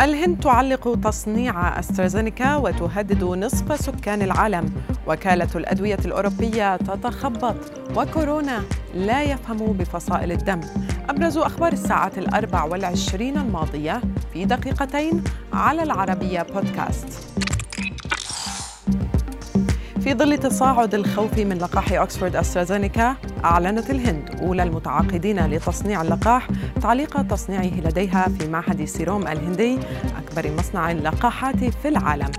الهند تعلق تصنيع أسترازينيكا وتهدد نصف سكان العالم. وكالة الأدوية الأوروبية تتخبط وكورونا لا يفهم بفصائل الدم. أبرز أخبار الساعات الأربع والعشرين الماضية في دقيقتين على العربية بودكاست. في ظل تصاعد الخوف من لقاح أكسفورد أسترازينيكا أعلنت الهند أولى المتعاقدين لتصنيع اللقاح تعليق تصنيعه لديها في معهد سيروم الهندي أكبر مصنع لقاحات في العالم.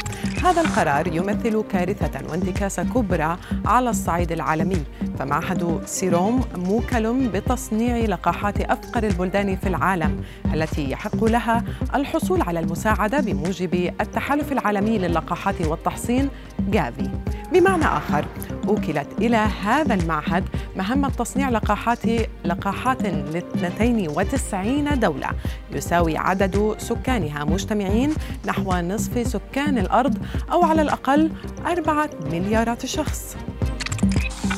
هذا القرار يمثل كارثة وانتكاسة كبرى على الصعيد العالمي. فمعهد سيروم موكل بتصنيع لقاحات أفقر البلدان في العالم التي يحق لها الحصول على المساعدة بموجب التحالف العالمي للقاحات والتحصين جافي. بمعنى آخر أوكلت إلى هذا المعهد مهمة تصنيع لقاحات لقاحات ل 92 دولة. يساوي عدد سكانها مجتمعين نحو نصف سكان الأرض أو على الأقل أربعة مليارات شخص.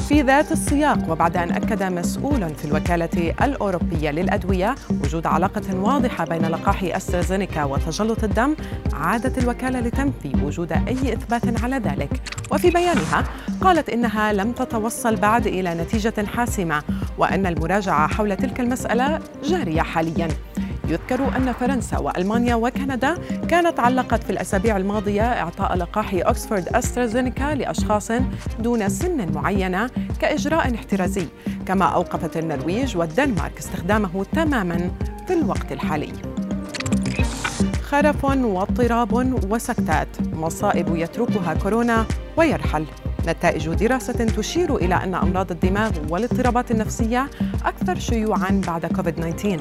في ذات السياق وبعد أن أكد مسؤول في الوكالة الأوروبية للأدوية وجود علاقة واضحة بين لقاح أسترازينيكا وتجلط الدم عادت الوكالة لتنفي وجود أي إثبات على ذلك. وفي بيانها قالت إنها لم تتوصل بعد إلى نتيجة حاسمة وأن المراجعة حول تلك المسألة جارية حالياً. يذكر أن فرنسا وألمانيا وكندا كانت علقت في الأسابيع الماضية إعطاء لقاح أكسفورد أسترازينيكا لأشخاص دون سن معينة كإجراء احترازي كما أوقفت النرويج والدنمارك استخدامه تماما في الوقت الحالي. خرف واضطراب وسكتات مصائب يتركها كورونا ويرحل. نتائج دراسة تشير إلى أن أمراض الدماغ والاضطرابات النفسية أكثر شيوعاً بعد كوفيد-19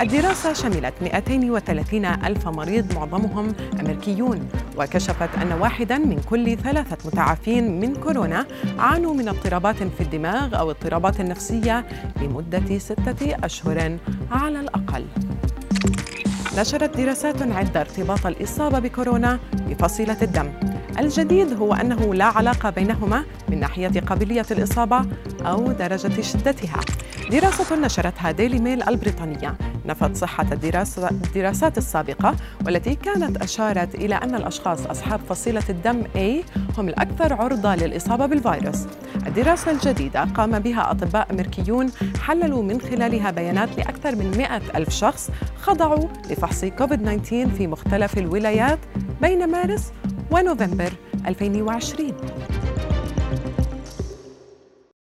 الدراسة شملت 230 ألف مريض معظمهم أمريكيون وكشفت أن واحدا من كل ثلاثة متعافين من كورونا عانوا من اضطرابات في الدماغ أو اضطرابات نفسية لمدة ستة أشهر على الأقل. نشرت دراسات عدة ارتباط الإصابة بكورونا بفصيلة الدم. الجديد هو أنه لا علاقة بينهما من ناحية قابلية الإصابة أو درجة شدتها. دراسة نشرتها ديلي ميل البريطانية. نفت صحة الدراسات السابقة والتي كانت أشارت إلى أن الأشخاص أصحاب فصيلة الدم A هم الأكثر عرضة للإصابة بالفيروس. الدراسة الجديدة قام بها أطباء أمريكيون حللوا من خلالها بيانات لأكثر من 100 ألف شخص خضعوا لفحص كوفيد-19 في مختلف الولايات بين مارس ونوفمبر 2020